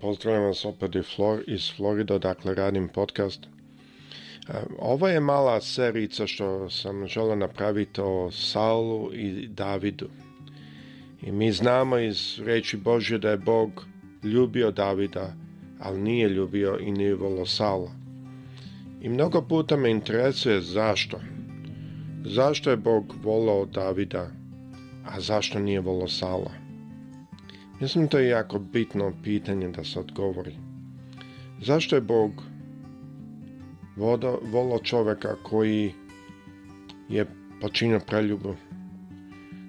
Pozdravljam vas opet iz Florida, dakle radim podcast. E, ovo je mala serica što sam želeo napraviti o Saulu i Davidu. I mi znamo iz reči Božje da je Bog ljubio Davida, ali nije ljubio i nije volio Saula. I mnogo puta me interesuje zašto. Zašto je Bog volao Davida, a zašto nije volio Saula? Mislim to je jako bitno pitanje da se odgovori. Zašto je Bog voda, volao čoveka koji je počinio preljubu,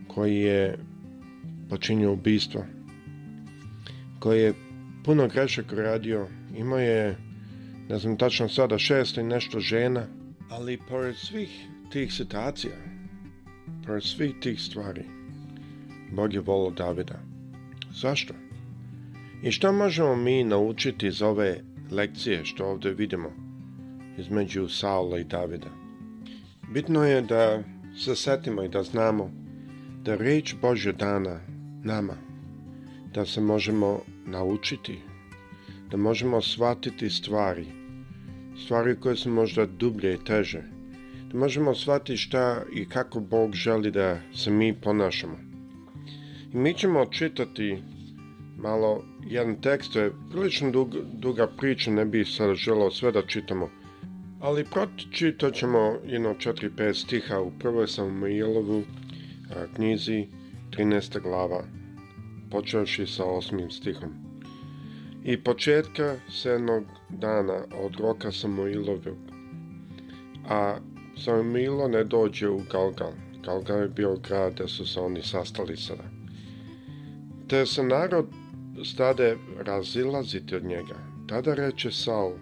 koji je počinio ubistvo, koji je puno grešaka radio, imao je, ne znam tačno sada, šest i nešto žena, ali pored svih tih situacija, pored svih tih stvari, Bog je volao Davida. Zašto? I šta možemo mi naučiti iz ove lekcije što ovde vidimo između Saula i Davida? Bitno je da se setimo i da znamo da reč Božja dana nama, da se možemo naučiti, da možemo shvatiti stvari, stvari koje su možda dublje i teže, da možemo shvatiti šta i kako Bog želi da se mi ponašamo. I mi ćemo čitati malo jedan tekst, to je prilično dug, duga priča, ne bi sad želao sve da čitamo. Ali pročitat ćemo jedno 4-5 stiha u prvoj Samuilovu knjizi 13. glava, počeoši sa osmim stihom. I početka sedmog dana od roka Samuilovog, a Samuilo ne dođe u Galgal. Galgal je bio grad gde su se oni sastali sada. Te se narod stade razilaziti od njega. Tada reče Saul,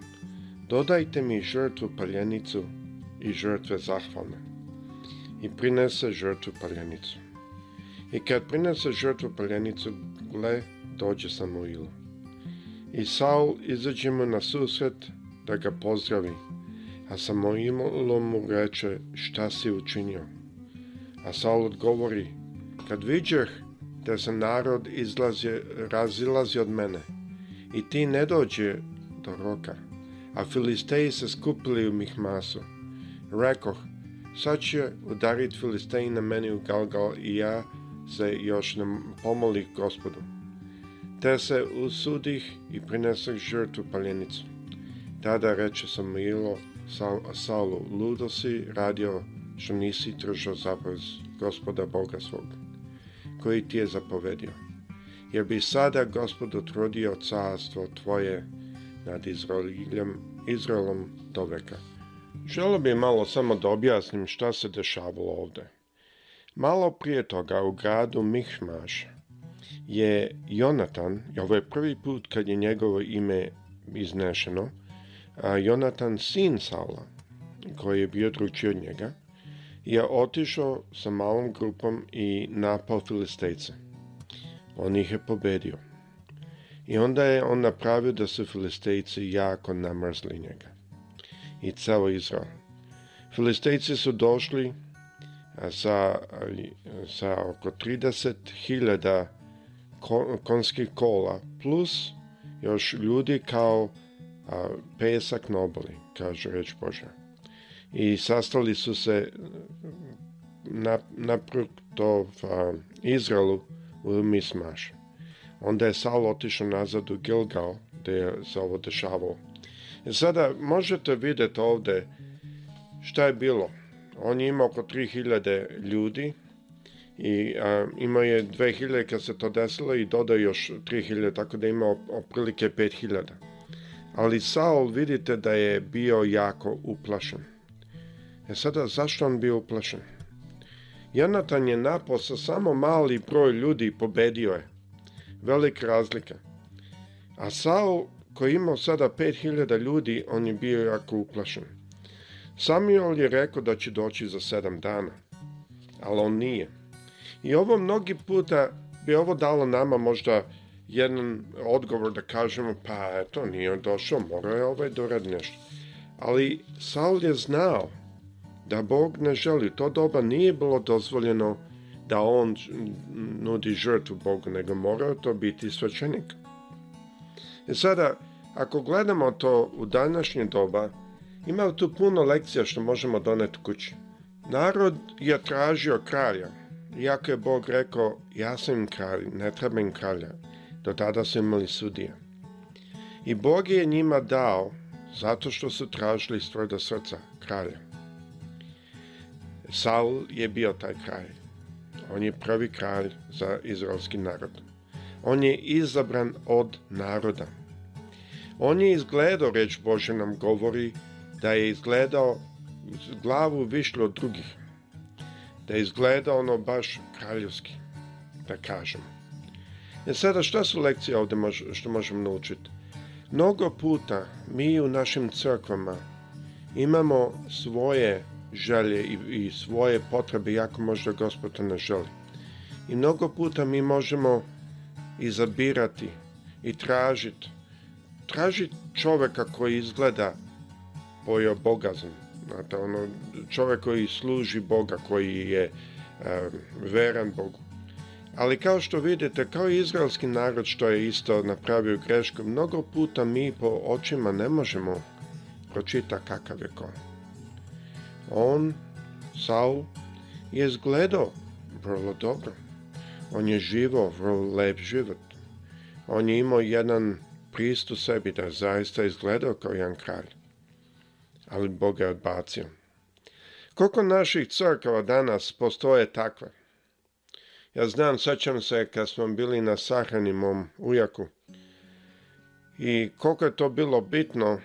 dodajte mi žrtvu paljenicu i žrtve zahvalne. I prinese žrtvu paljenicu. I kad prinese žrtvu paljenicu, gle, dođe Samuilu. I Saul izađe mu na susret da ga pozdravi, a Samuilo mu reče šta si učinio. A Saul odgovori, kad viđeh da se narod izlazi, razilazi od mene i ti ne dođe do roka. A Filisteji se skupili u Mihmasu. Rekoh, sad će udarit Filisteji na meni u Galgal i ja se još ne pomolih gospodu. Te se usudih i prinesah žrtvu paljenicu. Tada reče sam Milo Saulu, ludo si radio što nisi tržao zapovest gospoda Boga svoga koji ti je zapovedio. Jer bi sada gospod utrudio carstvo tvoje nad Izraelom, Izraelom doveka. Želo bi malo samo da objasnim šta se dešavalo ovde. Malo prije toga u gradu Mihmaš je Jonatan, i ovo je prvi put kad je njegovo ime iznešeno, a Jonatan sin Saula, koji je bio drugi od njega, je otišao sa malom grupom i napao Filistejce. On ih je pobedio. I onda je on napravio da su Filistejci jako namrzli njega. I ceo Izrael. Filistejci su došli sa, sa oko 30.000 konskih kola plus još ljudi kao pesak na obali, kaže reč Božja i sastali su se na, naprotiv Izraelu u Mismaš. Onda je Saul otišao nazad u Gilgal, gde se ovo dešavalo. I e, sada možete videti ovde šta je bilo. On je imao oko 3000 ljudi i a, imao je 2000 kad se to desilo i dodao još 3000, tako da je imao oprilike 5000. Ali Saul vidite da je bio jako uplašen. E sada, zašto on bio uplašen? Jonatan je napao sa samo mali broj ljudi i pobedio je. Velika razlika. A Saul, koji imao sada 5000 ljudi, on je bio jako uplašen. Samuel je rekao da će doći za sedam dana, ali on nije. I ovo mnogi puta bi ovo dalo nama možda jedan odgovor da kažemo pa eto nije došao, morao je ovaj dorad da nešto. Ali Saul je znao da Bog ne želi. to doba nije bilo dozvoljeno da on nudi žrtvu Bogu, nego morao to biti svećenik. E sada, ako gledamo to u današnje doba, ima tu puno lekcija što možemo doneti kući. Narod je tražio kralja, iako je Bog rekao, ja sam kralj, ne treba kralja. Do tada su imali sudije. I Bog je njima dao, zato što su tražili iz tvrda srca kralja. Saul je bio taj kralj. On je prvi kralj za izraelski narod. On je izabran od naroda. On je izgledao, reč Bože nam govori, da je izgledao glavu višlo od drugih. Da je izgledao ono baš kraljevski, da kažem. E sada, šta su lekcije ovde mož, što možemo naučiti? Mnogo puta mi u našim crkvama imamo svoje želje i, i svoje potrebe, jako možda gospoda to ne želi. I mnogo puta mi možemo izabirati i tražiti. Tražiti čoveka koji izgleda bogazan. Znate, ono, čovek koji služi Boga, koji je um, veran Bogu. Ali kao što vidite, kao i izraelski narod što je isto napravio grešku, mnogo puta mi po očima ne možemo pročita kakav je kon. On, Saul, je izgledao vrlo dobro. On je živo vrlo lep život. On je imao jedan pristup sebi da zaista izgledao kao jedan kralj. Ali Bog je odbacio. Koliko naših crkava danas postoje takve? Ja znam, sećam se kad smo bili na sahrani mom ujaku i koliko je to bilo bitno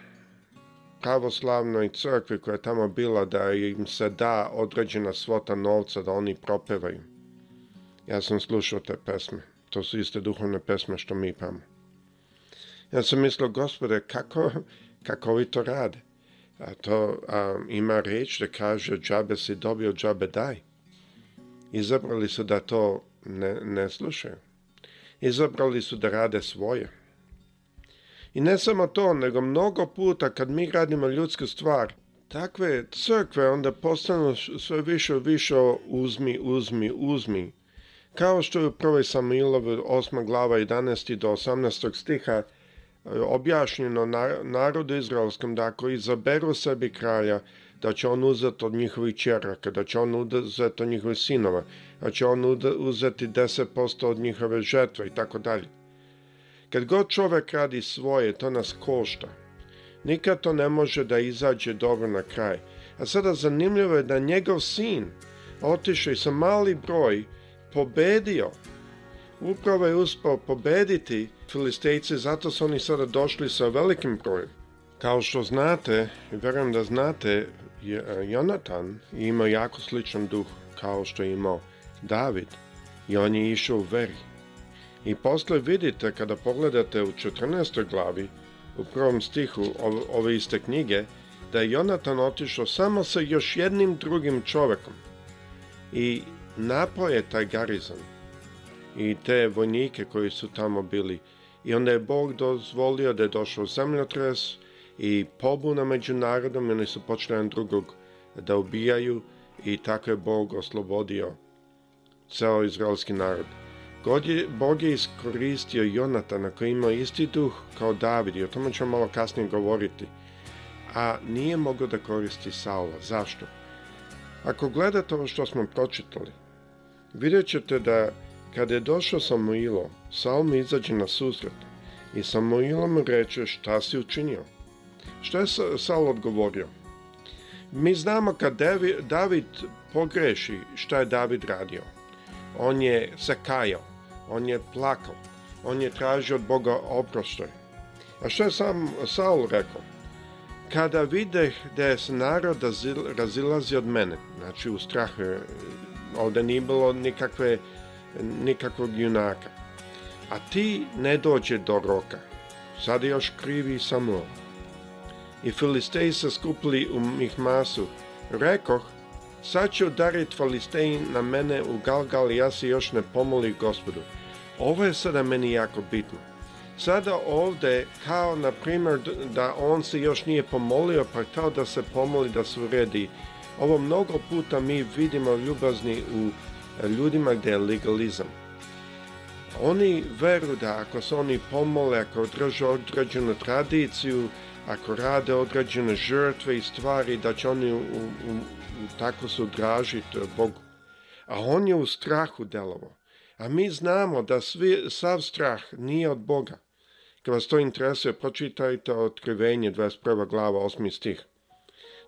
pravoslavnoj crkvi koja je tamo bila da im se da određena svota novca da oni propevaju. Ja sam slušao te pesme. To su iste duhovne pesme što mi pamo. Ja sam mislio, gospode, kako, kako ovi to rade? A to a, ima reč da kaže džabe si dobio, džabe daj. Izabrali su da to ne, ne slušaju. Izabrali su da rade svoje. I ne samo to, nego mnogo puta kad mi radimo ljudsku stvar, takve crkve onda postanu sve više više uzmi, uzmi, uzmi. Kao što je u prvoj Samuilov 8. glava 11. do 18. stiha e, objašnjeno narodu izraelskom da ako izaberu sebi kralja, da će on uzeti od njihovih čeraka, da će on uzeti od njihovih sinova, da će on uzeti 10% od njihove žetve i tako dalje. Kad god čovek radi svoje, to nas košta. Nikad to ne može da izađe dobro na kraj. A sada zanimljivo je da njegov sin otišao i sa mali broj pobedio. Upravo je uspao pobediti Filistejce, zato su oni sada došli sa velikim brojem. Kao što znate, i verujem da znate, e, Jonatan imao jako sličan duh kao što je imao David i on je išao u veri. I posle vidite, kada pogledate u 14. glavi, u prvom stihu ove iste knjige, da je Jonatan otišao samo sa još jednim drugim čovekom. I napao je taj garizan i te vojnike koji su tamo bili. I onda je Bog dozvolio da je došao zemljotres i pobuna među narodom i oni su počeli jedan drugog da ubijaju i tako je Bog oslobodio ceo izraelski narod je, Bog je iskoristio Jonatana koji ima isti duh kao David i o tome ćemo malo kasnije govoriti, a nije mogao da koristi Saula. Zašto? Ako gledate ovo što smo pročitali, vidjet ćete da kada je došao Samuilo, Saul mu izađe na susret i Samuilo mu reče šta si učinio. Što je Saul odgovorio? Mi znamo kad David pogreši šta je David radio. On je se kajao. On je plakao. On je tražio od Boga oproštaj. A što je sam Saul rekao? Kada videh da je se narod razilazi od mene, znači u strahu, ovde nije bilo nikakve, nikakvog junaka, a ti ne dođe do roka. Sad je još krivi Samuel. I Filisteji se skupili u Mihmasu. Rekoh, Sad će udarit Falistein na mene u Galgal i ja se još ne pomoli gospodu. Ovo je sada meni jako bitno. Sada ovde, kao na primer da on se još nije pomolio, pa kao da se pomoli da se uredi. Ovo mnogo puta mi vidimo ljubazni u ljudima gdje je legalizam. Oni veruju da ako se oni pomole, ako održe određenu tradiciju, ako rade određene žrtve i stvari, da će oni u, u, tako su draži, to je Bogu. A on je u strahu delovao. A mi znamo da svi, sav strah nije od Boga. Kad vas to interesuje, pročitajte otkrivenje 21. glava 8. stih.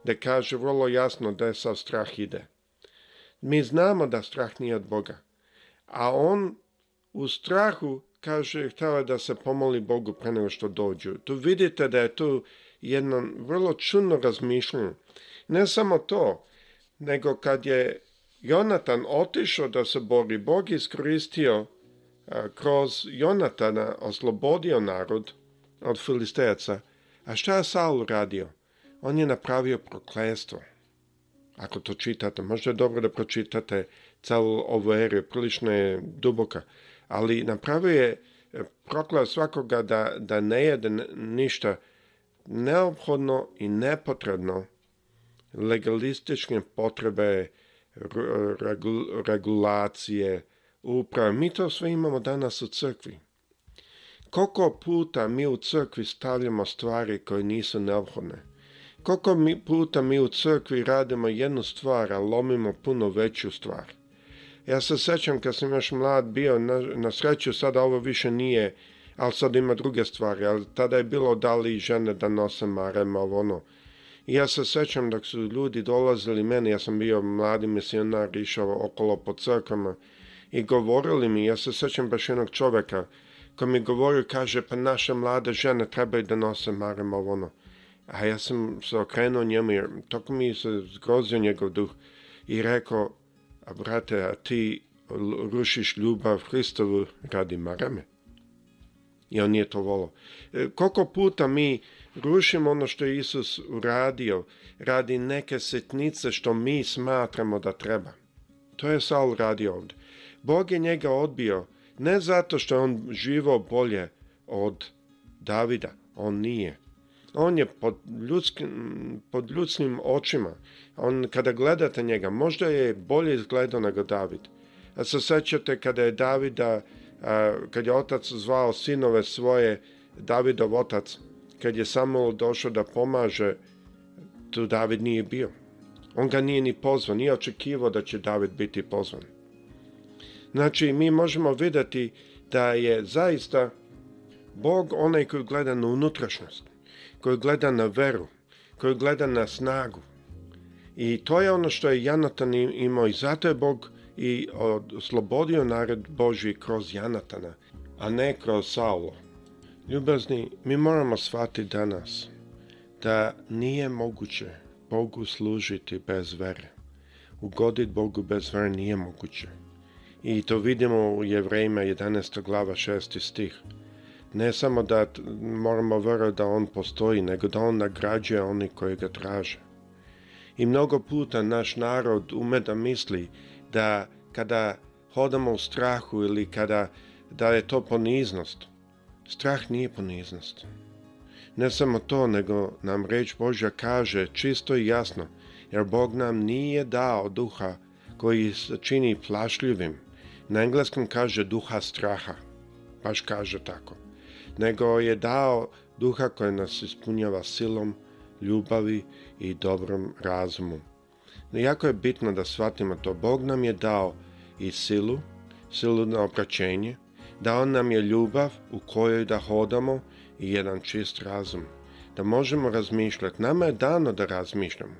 Da kaže vrlo jasno da je sav strah ide. Mi znamo da strah nije od Boga. A on u strahu kaže htjela da se pomoli Bogu pre nego što dođu. Tu vidite da je to jedno vrlo čudno razmišljanje. Ne samo to, nego kad je Jonatan otišao da se bori, Bog iskoristio e, kroz Jonatana, oslobodio narod od filistejaca. A šta je Saul radio? On je napravio proklestvo. Ako to čitate, možda je dobro da pročitate celu ovu eriju, prilično je duboka. Ali napravio je prokleo svakoga da, da ne jede ništa neophodno i nepotrebno legalistične potrebe regulacije uprave. Mi to sve imamo danas u crkvi. Koliko puta mi u crkvi stavljamo stvari koje nisu neophodne? Koliko mi puta mi u crkvi radimo jednu stvar, a lomimo puno veću stvar? Ja se sećam kad sam još mlad bio, na, na sreću sada ovo više nije, ali sad ima druge stvari, ali tada je bilo da li žene da nose marem, ovo ono. I ja se sećam dok su ljudi dolazili meni, ja sam bio mladi misionar, išao okolo po crkama i govorili mi, ja se sećam baš jednog čoveka koji mi govorio, kaže, pa naše mlade žene trebaju da nose marem ovo ono. A ja sam se okrenuo njemu jer toko mi se zgrozio njegov duh i rekao, a brate, a ti rušiš ljubav Hristovu radi marame. I on nije to volao. E, koliko puta mi rušimo ono što je Isus uradio radi neke setnice što mi smatramo da treba. To je Saul radio ovde. Bog je njega odbio ne zato što je on živo bolje od Davida, on nije. On je pod ljudskim, pod ljudskim očima. On, kada gledate njega, možda je bolje izgledao nego David. A se sećate kada je Davida, a, kad je otac zvao sinove svoje, Davidov otac, kad je Samuel došao da pomaže, tu David nije bio. On ga nije ni pozvan, nije očekivao da će David biti pozvan. Znači, mi možemo videti da je zaista Bog onaj koji gleda na unutrašnjost, koji gleda na veru, koji gleda na snagu. I to je ono što je Janatan imao i zato je Bog i oslobodio narod Božji kroz Janatana, a ne kroz Saulo. Ljubazni, mi moramo shvatiti danas da nije moguće Bogu služiti bez vere. Ugoditi Bogu bez vere nije moguće. I to vidimo u Jevrejima 11. glava 6. stih. Ne samo da moramo verovati da On postoji, nego da On nagrađuje oni koji ga traže. I mnogo puta naš narod ume da misli da kada hodamo u strahu ili kada da je to poniznost, Strah nije poniznost. Ne samo to, nego nam reč Božja kaže čisto i jasno, jer Bog nam nije dao duha koji se čini plašljivim. Na engleskom kaže duha straha, baš kaže tako. Nego je dao duha koji nas ispunjava silom, ljubavi i dobrom razumu. Jako je bitno da shvatimo to. Bog nam je dao i silu, silu na opraćenje, Dao nam je ljubav u kojoj da hodamo i jedan čist razum, da možemo razmišljati. Nama je dano da razmišljamo.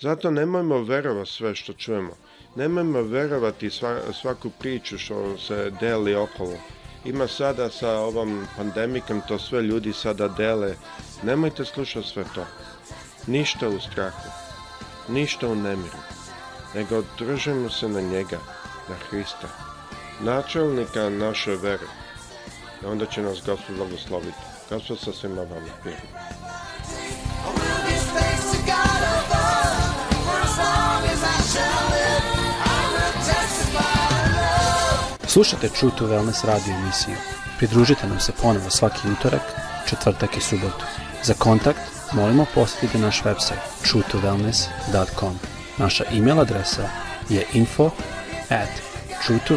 Zato nemojmo verovati sve što čujemo. Nemojmo verovati svaku priču što se deli okolo. Ima sada sa ovom pandemikom to sve ljudi sada dele. Nemojte slušati sve to. Ništa u strahu. Ništa u nemiru. Nego držimo se na njega, na Hrista načelnika naše vere. I onda će nas Gospod blagosloviti. Gospod sa svima vama. Slušate True to Wellness radio emisiju. Pridružite nam se ponovo svaki utorak, četvrtak i subotu. Za kontakt molimo posjetite naš website truetowellness.com. Naša email adresa je info at true 2